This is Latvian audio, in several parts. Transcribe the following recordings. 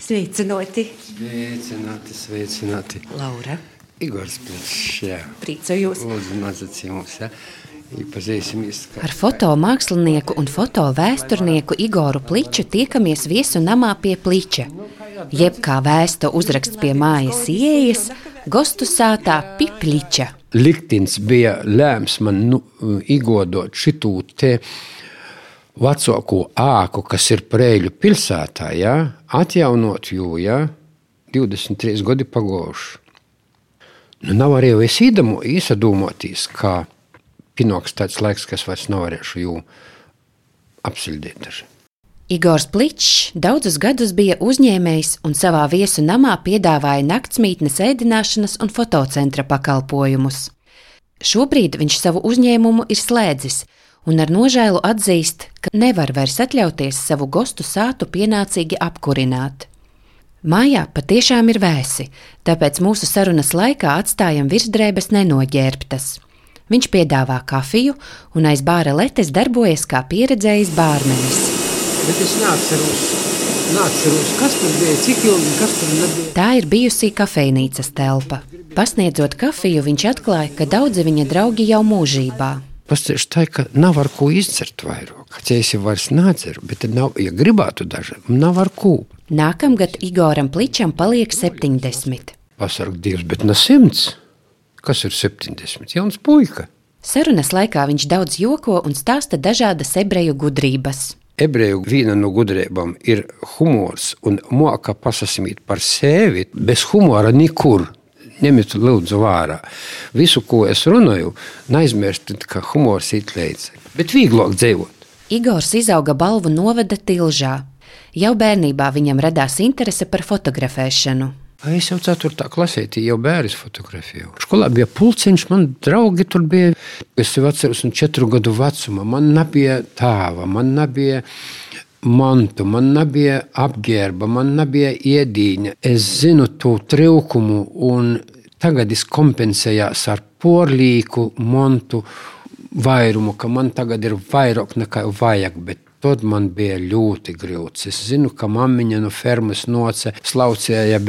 Sveicināti, Sveicināti, sveicināti. Laura. Igors Plešs. Priecājos. Lūdzu, mācīsim mums, jā. Ar fotomākslinieku un fotovēsturnieku Igoru Pliču tiekamies viesu namā pie Pliča. Jeb kā vēsta uzraksts pie mājas ieejas, gostu sātā Pipliča. Liktins bija lēms man nu, igodot šitū te vecāko āku, kas ir Prēļu pilsētā, jā, atjaunot jū, jā, 23 gadi pagājuši. Nu, nav arī es īdamo īsadomāties, kā pienāks tāds laiks, kas vairs nav varēšu jū apsildīt. Igors Pličs daudzus gadus bija uzņēmējs un savā viesu namā piedāvāja naktsmītnes ēdināšanas un fotocentra pakalpojumus. Šobrīd viņš savu uzņēmumu ir slēdzis un ar nožēlu atzīst, ka nevar vairs atļauties savu gostu sātu pienācīgi apkurināt. Mājā patiešām ir vēsi, tāpēc mūsu sarunas laikā atstājam virsdrēbes nenoģērbtas. Viņš piedāvā kafiju un aiz bāra letes darbojas kā pieredzējis bārmenis. Bet es neatceros, neatceros, kas tur bija, cik ilgi, kas tur nebija. Tā ir bijusī kafejnīcas telpa. Pasniedzot kafiju, viņš atklāja, ka daudzi viņa draugi jau mūžībā. Pastāvēs tā, ka nav ar ko izdzert vairāk. Ja es jau vairs nedzeru, bet nav, ja gribētu dažam, nav ar ko. Nākamgad Igoram Pličam paliek 70. Pasarg Dievs, bet no simts. Kas ir 70? Jauns puika. Sarunas laikā viņš daudz joko un stāsta dažādas ebreju gudrības. Ebreju viena no gudrībām ir humors un māca pasasimīt par sevi. Bez humora nekur. Ņemiet, lūdzu, vērā. Visu, ko es runāju, neaizmirstiet, ka humors ir līdzi. Bet vieglāk dzīvot. Igors izauga balvu novada tilžā. Jau bērnībā viņam radās interese par fotografēšanu. Es jau 4. klasē jau bērnu fotografēju. Skolā bija pulciņš, man draugi tur bija. Es jau atceros, un četru gadu vecumā man nebija tēva, man nebija mantu, man nebija apģērba, man nebija iedīņa. Es zinu to trūkumu, un tagad es kompensējos ar porlīku montu vairumu, ka man tagad ir vairāk nekā vajag. Tad man bija ļoti grūts. Es zinu, ka mammiņa no fermas noca slaucēja,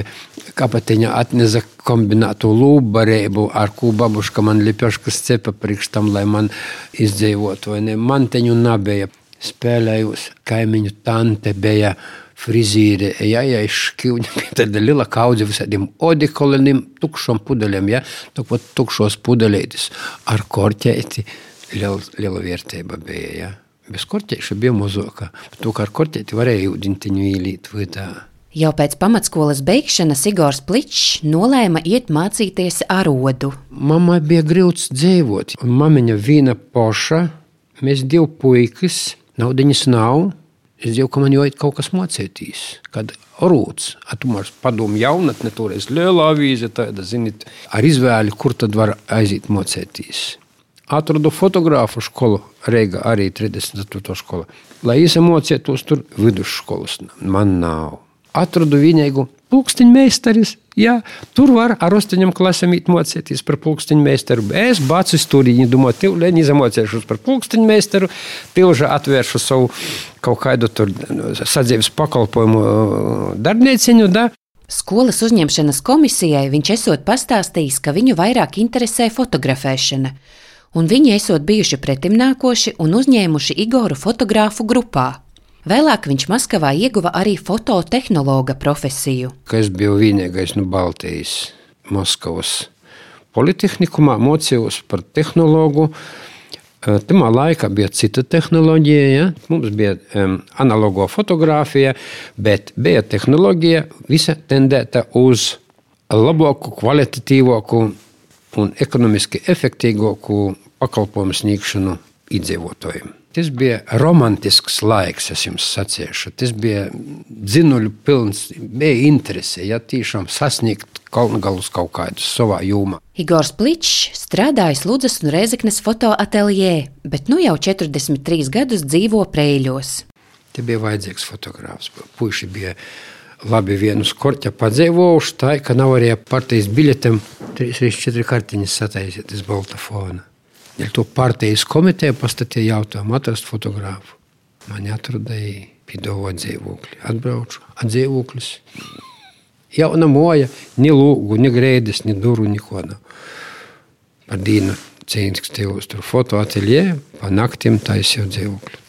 kapatiņa atnesa kombinētu lūbarību, ar ko babuška man lipieškas cepa priekštam, lai man izdzīvotu. Man teņu nabēja. Spēlējos, kaimiņu tante bija frizīre, ja, ja bija tāda liela kaudze visādiem odikoliniem, tukšom pudeļiem, ja, tāpat tukšos pudelētis ar korķēti. Liela, liela vērtība bija, ja. Bez korķēša bija mazāka. To kā ar korķēti varēja ūdentiņu ielīt vidā. Jau pēc pamatskolas beigšanas Igors Pličs nolēma iet mācīties arodu. Mamai bija grūts dzīvot. Un mamiņa viena poša, mēs divi puikas, naudiņas nav. Es jau ka man jau ir kaut kas mocētīs, kad rūts, atumārs padomu jaunatne, toreiz liela avīze, tāda, zinit, ar izvēli, kur tad var aiziet mocētīs. Atradu fotogrāfu skolu, Reiga arī 34. skola. Lai izemocētos tur vidusskolas, man nav. Atradu vienīgu pulksteņu meistaris. Jā, tur var ar astoņiem klasēm mocīties par pulksteņu meistaru. Es bācu stūriņu, domāju, tev lēni zamocēšos par pulksteņu meistaru, pilžā atvēršu savu kaut kādu tur sadzīves pakalpojumu darbnieciņu. Da? Skolas uzņemšanas komisijai viņš esot pastāstījis, ka viņu vairāk interesē fotografēšana, un viņi esot bijuši pretimnākoši un uzņēmuši Igoru fotogrāfu grupā. Vēlāk viņš Maskavā ieguva arī fototehnologa profesiju. Es biju vienīgais no Baltijas, Maskavas politehnikumā, mocījos par tehnologu. Tajā laikā bija cita tehnoloģija, ja? mums bija um, analogo fotografija, bet bija tehnoloģija, visa tendēta uz labāku, kvalitatīvāku un ekonomiski efektīvāku pakalpojumu sniegšanu iedzīvotājiem. Tas bija romantisks laiks, es jums sacīšu. Tas bija dzinuļu pilns, bija interese, ja tiešām sasniegt galus kaut kādus savā jomā. Igors Pličs strādājis Ludzas un Rezeknes fotoateljē, bet nu jau 43 gadus dzīvo Prēļos. Te bija vajadzīgs fotogrāfs. Puiši bija labi vienus korķa padzīvojuši, tā ka nav arī partijas biļetēm 3-4 kartiņas sataisīt uz balta fona. Ja to partijas komiteja pastatīja jautājumu atrast fotogrāfu. Mani atradīja piedāvā dzīvokli. Atbraucu, atdzīvoklis. Jauna moja, ne lūgu, ne grēdes, ne duru, neko nav. Par dienu cīnisks tev uz tur fotoateljē, pa naktim taisīju dzīvokli.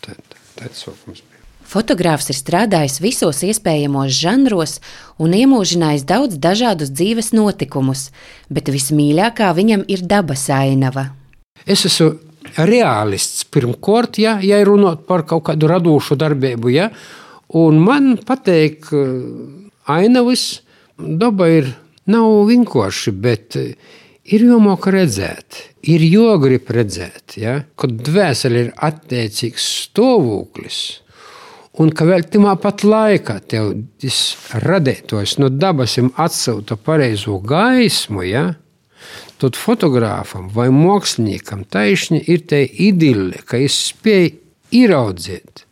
Tāds sākums bija. Fotogrāfs ir strādājis visos iespējamos žanros un iemūžinājis daudz dažādus dzīves notikumus, bet vismīļākā viņam ir dabas ainava. Es esmu realists pirmkārt, ja, ja runāt par kaut kādu radošu darbību. Ja, un man patīk, ainavas daba ir nav vienkārši, bet ir jāmāk redzēt, ir jāgrib redzēt, ja, kad dvēseli ir attiecīgs stāvoklis Un ka vēl tajā pat laikā tev radītos no dabasim atsauta pareizo gaismu, ja? Tad fotogrāfam vai māksliniekam taisni ir tā idille, ka es spēju ieraudzīt,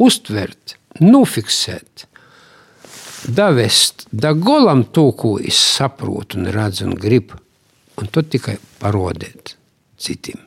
uztvert, nofiksēt, davest da golam to, ko es saprotu un redzu un gribu, un to tikai parodēt citiem.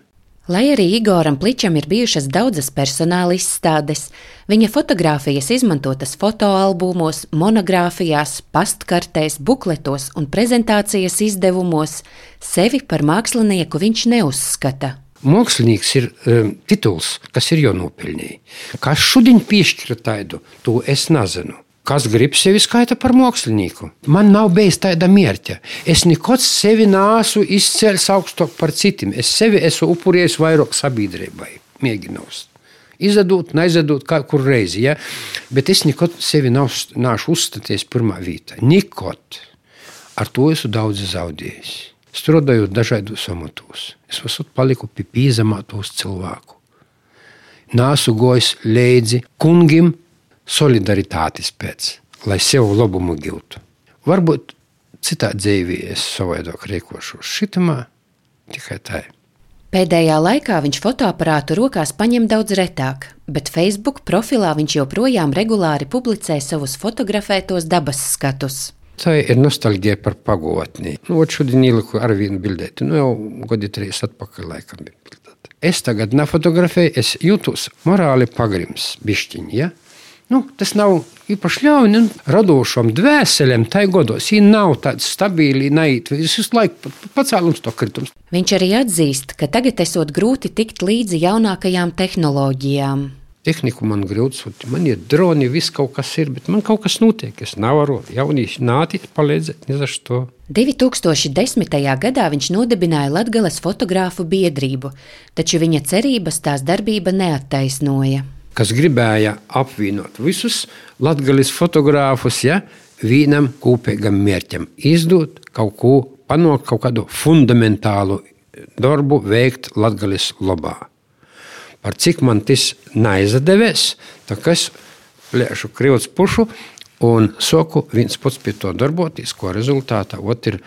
Lai arī Igoram Pličam ir bijušas daudzas personāla izstādes, viņa fotografijas izmantotas fotoalbumos, monogrāfijās, pastkartēs, bukletos un prezentācijas izdevumos, sevi par mākslinieku viņš neuzskata. Mākslinieks ir um, tituls, kas ir jau nopelnījis. Kas šodien piešķira tādu, to es nezinu. Kas grib sevi skaita par mākslinieku? Man nav bijis tāda mērķa. Es nekad sevi nāsu izcēlis augstāk par citiem. Es sevi esmu upurējis vairāk sabiedrībai, mēģinot. Izdodot, neizdodot kaut kur reizi. Ja? Bet es nekad sevi nāšu uzstāties pirmā vietā. Nekad. Ar to esmu daudz zaudējis. Strādājot dažādos amatos, es esmu paliku pie pīzamātos cilvēku. Nāsu gojis līdzi kungam, solidaritātes pēc, lai sev labumu gūtu. Varbūt citā dzīvē es savādāk rīkošos šitamā, tikai tā. Pēdējā laikā viņš fotoaparātu rokās paņem daudz retāk, bet Facebook profilā viņš joprojām regulāri publicē savus fotografētos dabas skatus. Tā ir nostalģija par pagotni. Nu, šodien ieliku ar vienu bildēti, nu jau gadi trīs atpakaļ laikam bija bildēti. Es tagad nefotografēju, es jūtos morāli pagrims bišķiņi, ja? Nu, tas nav īpaši ļauni radošam dvēselēm, tai godos. Viņa nav tāda stabila, naiva. Visu laiku pacēlums to kritums. Viņš arī atzīst, ka tagad esot grūti tikt līdzi jaunākajām tehnoloģijām. Tehniku man grūti, man ir droni, viss kaut kas ir, bet man kaut kas notiek. Es nevaru jaunieši nākt, palīdzēt, ne za to. 2010. gadā viņš nodibināja Latvijas fotogrāfu biedrību, taču viņa cerības tās darbība neattaisnoja kas gribēja apvienot visus latgaļas fotogrāfus, ja, vienam kopīgam mērķam izdot kaut ko, panākt kaut kādu fundamentālu darbu, veikt latgaļas labā. Par cik man tas neizdevies, tad es plēšu krivts pušu un soku viens pats pie to darboties, ko rezultātā otrs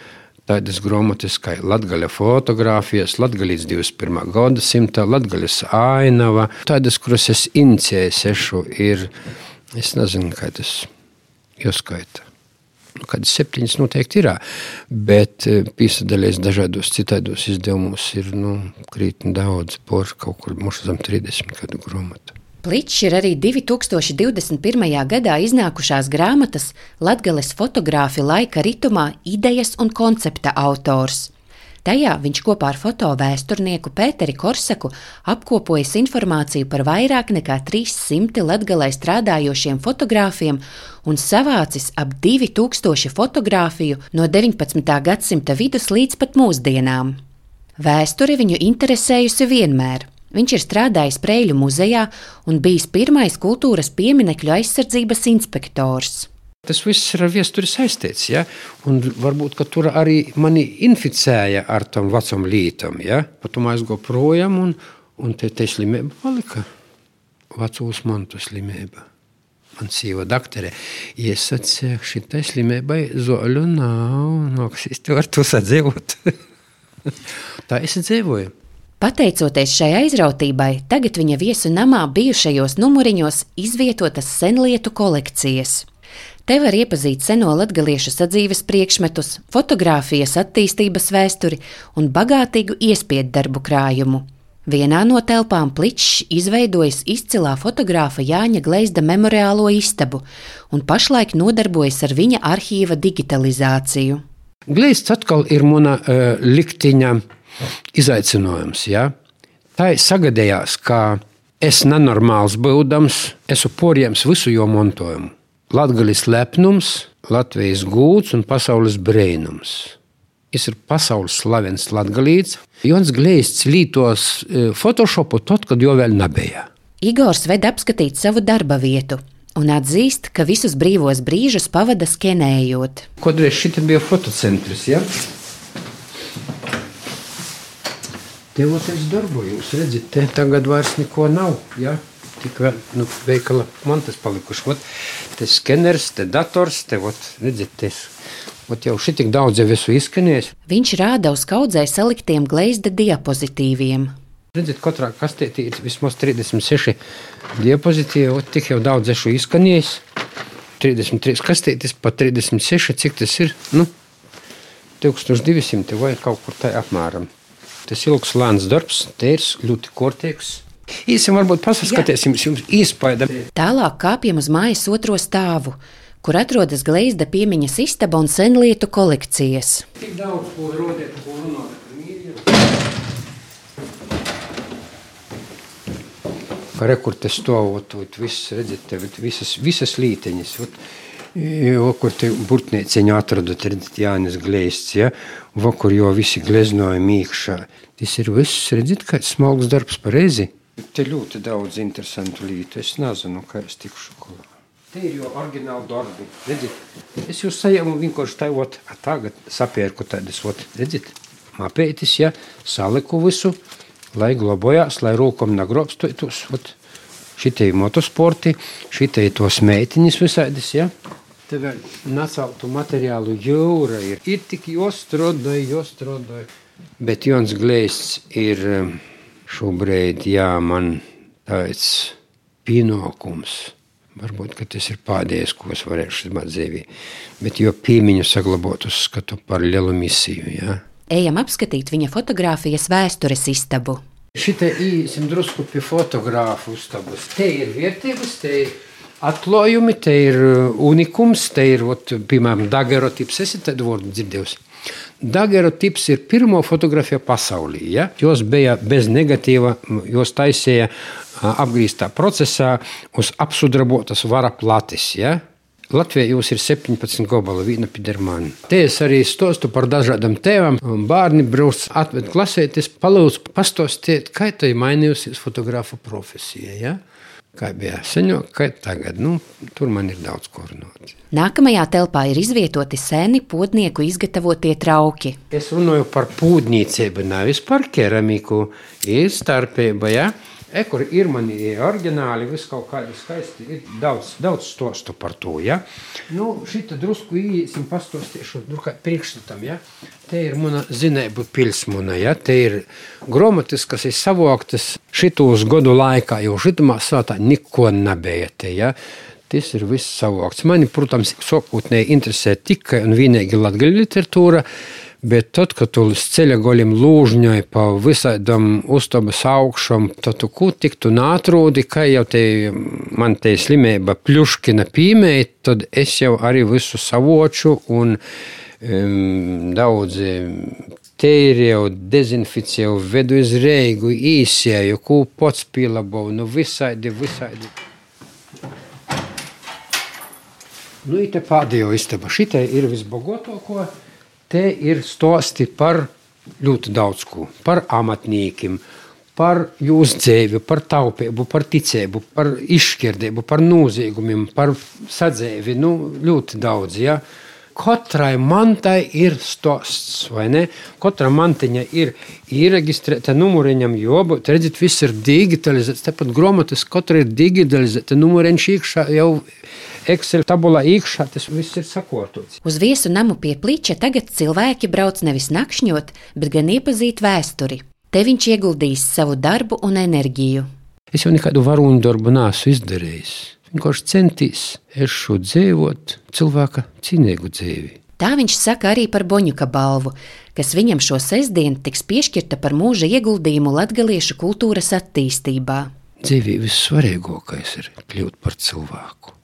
tādas grāmatas kā Latvijas fotografijas, Latvijas 21. gadsimta, Latvijas ainava. Tādas, kuras es inicijēju sešu, ir, es nezinu, kā tas jāskaita. Nu, Kādas septiņas noteikti ir, bet eh, piesaistīties dažādos citādos izdevumos ir nu, krītni daudz, por kaut kur mūžā zem 30 gadu grāmatu. Pličs ir arī 2021. gadā iznākušās grāmatas Latvijas fotogrāfi laika ritumā idejas un koncepta autors. Tajā viņš kopā ar fotovēsturnieku Pēteri Korsaku apkopojis informāciju par vairāk nekā 300 latgalē strādājošiem fotogrāfiem un savācis ap 2000 fotografiju no 19. gadsimta vidus līdz pat mūsdienām. Vēsture viņu interesējusi vienmēr. Viņš ir strādājis Prēļu muzejā un bijis pirmais kultūras pieminekļu aizsardzības inspektors. Tas viss ir ar vēsturi saistīts. Ja? Un varbūt tur arī mani inficēja ar tam vecam lītam. Ja? Pat tam aizgāju projām, un, un te, te slimība palika. Vecos mantu slimība. Man sīva doktorē iesacīja, ka šī slimībai zoļu nav. Nāksies tev ar to sadzīvot. Tā es dzīvoju. Pateicoties šai aizrautībai, tagad viņa viesu namā bijušajos numuriņos izvietotas senlietu kolekcijas. Te var iepazīt seno latgaliešu sadzīves priekšmetus, fotografijas attīstības vēsturi un bagātīgu iespiedu darbu krājumu. Vienā no telpām Pličs izveidojis izcilā fotogrāfa Jāņa Gleizda memoriālo istabu un pašlaik nodarbojas ar viņa arhīva digitalizāciju. Gleizds atkal ir mana uh, likteņa izaicinājums. Ja? Tā sagadījās, ka es nenormāls būdams, esmu porjams visu jo montojumu. Latgalis lepnums, Latvijas gūts un pasaules brēnums. Es ir pasaules slavens latgalīts. Jons Gleists lītos e, Photoshopu tad, kad jau vēl nebija. Igors ved apskatīt savu darba vietu un atzīst, ka visus brīvos brīžus pavada skenējot. Kādreiz šī bija fotocentrs. Ja? Te jau es darbojos, redziet, te tagad vairs neko nav. Ja? Tik vēl, nu, veikala man tas palikuši. Ot, te skeners, te dators, te, ot, redziet, te Ot jau šī tik daudz jau esmu izskanējis. Viņš rāda uz kaudzē saliktiem gleizda diapozitīviem. Redziet, katrā kastītī ir vismaz 36 diapozitīvi, ot tik jau daudz esmu izskanējis. 33 kastītes, pa 36, cik tas ir? Nu, 1200 vai kaut kur tā apmēram. Tas ilgs lēns darbs, ir ļoti kortīgs. Īsim varbūt paskatīsim jums īspaida. Tālāk kāpjam uz mājas otro stāvu kur atrodas Gleizda piemiņas istaba un senlietu kolekcijas. Tik daudz, ko rodiet, ko runāt. Rekurte stāvot, viss, redzat, te, visas, visas līteņas. Ot, Jo, kur te burtnieciņu atradot, redzat, Jānis Gleists, ja? Vakur jau visi gleznoja mīkšā. Tas ir viss, redzat, kāds smalks darbs pareizi. Te ļoti daudz interesantu lietu. Es nezinu, kā es tikšu kolā. Te ir jau oriģināli darbi. Redziet, es jūs sajūtu vienkārši tajot, tagad sapērku tādas, ot, redziet, mapētis, ja, saliku visu, lai glabājās, lai rūkom nagrobstotos, ot, šitie motosporti, šitie tos meitiņas visādas, ja. Te vēl naceltu materiālu jūra ir, ir tik jostrodoja, jostrodoja. Bet Jons Glēsts ir um, šobrīd, jā, man tāds pienākums Varbūt tas ir pēdējais, ko es varēšu izdarīt dzīvē. Bet jo piemiņu saglabāt, uzskatu par lielu misiju. Ja? Ejam apskatīt viņa fotografijas vēstures istabu. Šitā īsim drusku pie fotogrāfu uzstabas. Te ir vērtības, te ir atklājumi, te ir unikums, te ir, ot, piemēram, dagerotips. Esat tādu vārdu dzirdējusi? Dagerotips ir pirmo fotografija pasaulī. Ja? Jos bija bez negatīva, jos taisīja apgrīztā procesā uz apsudrabotas vara platis. Ja? Latvijā jūs ir 17 gobala vīna pidermāni. Te es arī stostu par dažādām tēmām. Bērni brauc atved klasēties, palūdz pastostiet, kā tai mainījusies fotografa profesija. Ja? Kā bija senāk, kā tagad. Nu, tur man ir daudz ko runāt. Nākamajā telpā ir izvietoti seni podnieku izgatavotie trauki. Es runāju par pūdniecību, nevis par keramiku. Ir starpība. Ja? E, kur ir mani oriģināli, vis kaut kādi skaisti, ir daudz, daudz stostu par to, ja. Nu, šita drusku īsim pastostiešu, nu, kā priekšstatam, ja. Te ir mana zinēbu pilsmuna, ja. Te ir gromatis, kas ir savoktas šitos godu laikā, jo šitamā sātā neko nebija te, ja. Tas ir viss savokts. Mani, protams, sokūtnēji interesē tikai un vienīgi latgaļu literatūra, Bet tad, kad tu līdz ceļa galim lūžņai pa visādam uztabas augšam, tad tu kur tik tu nātrūdi, ka jau te man te slimība pļuškina pīmēji, tad es jau arī visu savoču un um, daudzi tērēju, dezinficēju, vedu iz reigu, īsēju, ko pats pielabau, nu visādi, visādi. Nu, ir te pēdējo istaba. Šitai ir visbogotāko. Te ir stosti par ļoti daudz ko. Par amatniekiem, par jūsu dzīvi, par taupību, par ticību, par izšķirdību, par noziegumiem, par sadzēvi. Nu, ļoti daudz. Ja? Katrai mantai ir stosts, vai ne? Katra mantiņa ir iereģistrēta numuriņam, jo, redziet, viss ir digitalizēts. Tāpat grāmatas, katra ir digitalizēta numuriņš iekšā jau Excel tabulā iekšā tas viss ir sakotots. Uz viesu namu pie plīča tagad cilvēki brauc nevis nakšņot, bet gan iepazīt vēsturi. Te viņš ieguldījis savu darbu un enerģiju. Es jau nekādu varoņu darbu neesmu izdarījis. Vienkārši centīs es šo dzīvot cilvēka cienīgu dzīvi. Tā viņš saka arī par Boņuka balvu, kas viņam šo sestdienu tiks piešķirta par mūža ieguldījumu latgaliešu kultūras attīstībā. Dzīvē vissvarīgākais ir kļūt par cilvēku.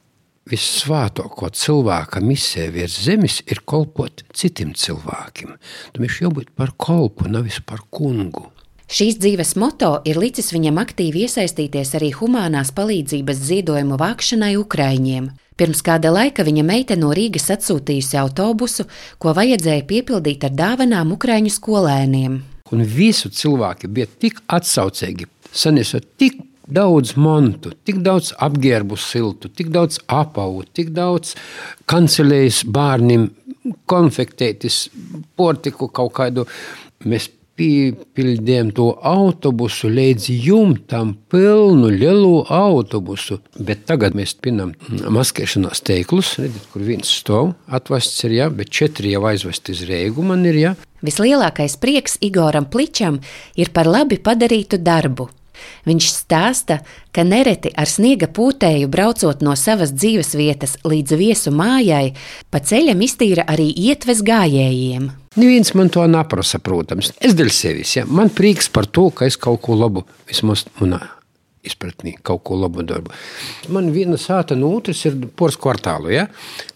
Vissvātāko cilvēka misija virs zemes ir kalpot citiem cilvēkiem. Tam ir jābūt par kalpu, nevis par kungu. Šīs dzīves moto ir licis viņam aktīvi iesaistīties arī humanās palīdzības ziedojumu vākšanai Ukraiņiem. Pirms kāda laika viņa meita no Rīgas atsūtījusi autobusu, ko vajadzēja piepildīt ar dāvanām Ukrāņu skolēniem. Un visu cilvēki bija tik atsaucīgi, sanesot tik daudz mantu, tik daudz apģērbu siltu, tik daudz apavu, tik daudz kancelējas bērniem, konfektētis, portiku kaut kādu. Mēs piepildījām to autobusu līdz jumtam, pilnu lielu autobusu. Bet tagad mēs pinām maskēšanās teiklus, redzat, kur viens stāv, atvests ir, jā, bet četri jau aizvesti uz Reigu man ir, jā. Vislielākais prieks Igoram Pličam ir par labi padarītu darbu. Viņš stāsta, ka nereti ar sniega pūtēju braucot no savas dzīves vietas līdz viesu mājai, pa ceļam iztīra arī ietves gājējiem. Neviens man to neprasa, protams. Es dēļ sevis. Ja? Man prieks par to, ka es kaut ko labu vismaz manā izpratnī, kaut ko labu darbu. Man viena sāta no otras ir poras kvartālu. Ja?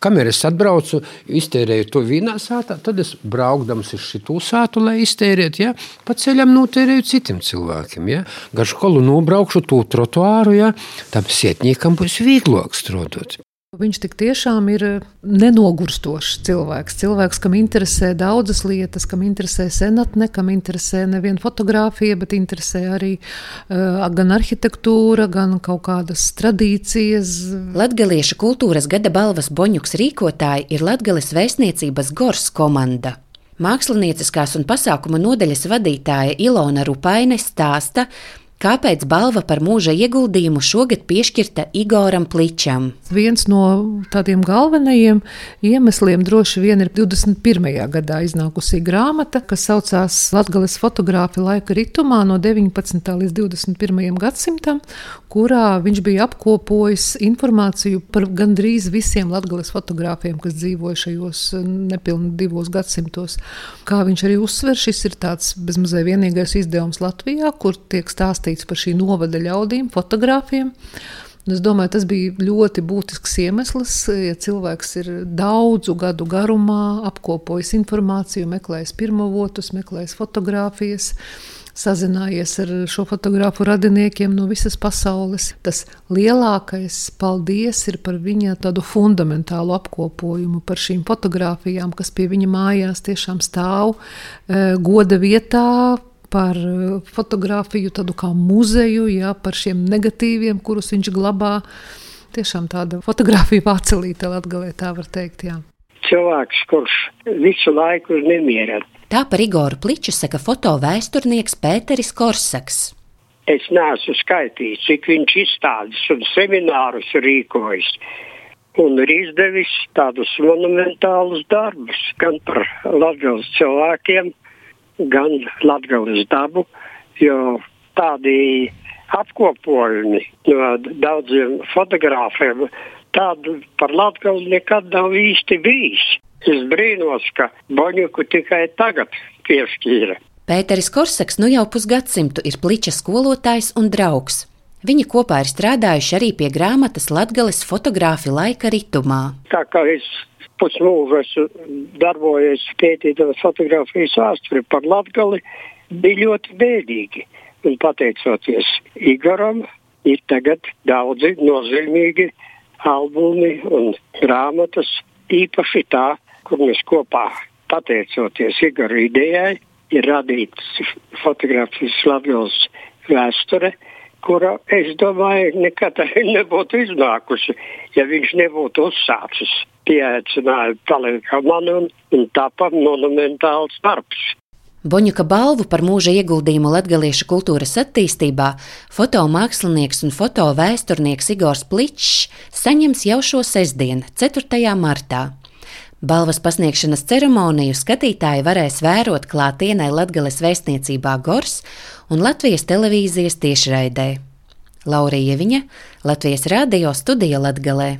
Kamēr es atbraucu, iztērēju to vienā sātā, tad es braukdams uz šo sātu, lai iztērētu, ja? pa ceļam notērēju citiem cilvēkiem. Ja? Gar skolu nobraukšu to trotuāru, ja? tam sietniekam būs vieglāk strādāt. Viņš tik tiešām ir eh, nenogurstošs cilvēks. Cilvēks, kam interesē daudzas lietas, kam interesē senatne, kam interesē nevien fotografija, bet interesē arī uh, gan arhitektūra, gan kaut kādas tradīcijas. Latgaliešu kultūras gada balvas boņuks rīkotāji ir Latgales vēstniecības Gors komanda. Mākslinieckās un pasākuma nodaļas vadītāja Ilona Rupaine stāsta, Kāpēc balva par mūža ieguldījumu šogad piešķirta Igoram Pličam? Viens no tādiem galvenajiem iemesliem droši vien ir 21. gadā iznākusī grāmata, kas saucās Latvijas fotogrāfi laika ritumā no 19. līdz 21. gadsimtam, kurā viņš bija apkopojis informāciju par gandrīz visiem Latvijas fotogrāfiem, kas dzīvoja šajos nepilnīgi divos gadsimtos. Kā viņš arī uzsver, šis ir tāds bezmazliet vienīgais izdevums Latvijā, kur tiek stāstīts rakstīts par šī novada ļaudīm, fotogrāfiem. Un es domāju, tas bija ļoti būtisks iemesls, ja cilvēks ir daudzu gadu garumā apkopojis informāciju, meklējis pirmavotus, meklējis fotogrāfijas sazinājies ar šo fotografu radiniekiem no visas pasaules. Tas lielākais paldies ir par viņa tādu fundamentālu apkopojumu par šīm fotografijām, kas pie viņa mājās tiešām stāv eh, goda vietā, par eh, fotografiju, tādu kā muzeju, jā, par šiem negatīviem, kurus viņš glabā. Tiešām tāda fotografija pacelīta latgalē, tā var teikt. Jā. Cilvēks, kurš visu laiku ir nemierā. Tā par Igoru Pliču saka foto vēsturnieks Pēteris Korsaks. Es neesmu skaitījis, cik viņš izstādes un seminārus rīkojis. Un ir izdevis tādus monumentālus darbus gan par Latvijas cilvēkiem, gan latgales dabu, jo tādi apkopojumi no daudziem fotogrāfiem tādu par latgali nekad nav īsti bijis. Es brīnos, ka Boņuku tikai tagad piešķīra. Pēteris Korsaks nu jau pusgadsimtu ir pliča skolotājs un draugs. Viņi kopā ir strādājuši arī pie grāmatas Latvijas fotogrāfi laika ritumā. Tā kā es pusmūžu esmu darbojies pētījot fotografijas vēsturi par Latgali, bija ļoti bēdīgi. Un pateicoties Igoram, ir tagad daudzi nozīmīgi albumi un grāmatas, īpaši tā, kur mēs kopā, pateicoties Igora idejai, ir radīts fotografijas Latvijas vēsture, kura, es domāju, nekad nebūtu iznākusi, ja viņš nebūtu uzsācis pieaicināja palīdzēt man un, un tāpat monumentāls darbs. Boņuka balvu par mūža ieguldījumu latgaliešu kultūras attīstībā fotomākslinieks un fotovēsturnieks Igors Pličs saņems jau šo sestdienu, 4. martā. Balvas pasniegšanas ceremoniju skatītāji varēs vērot klātienē Latgales vēstniecībā Gors un Latvijas televīzijas tiešraidē. Laurija Viņa, Latvijas radio studija Latgalē.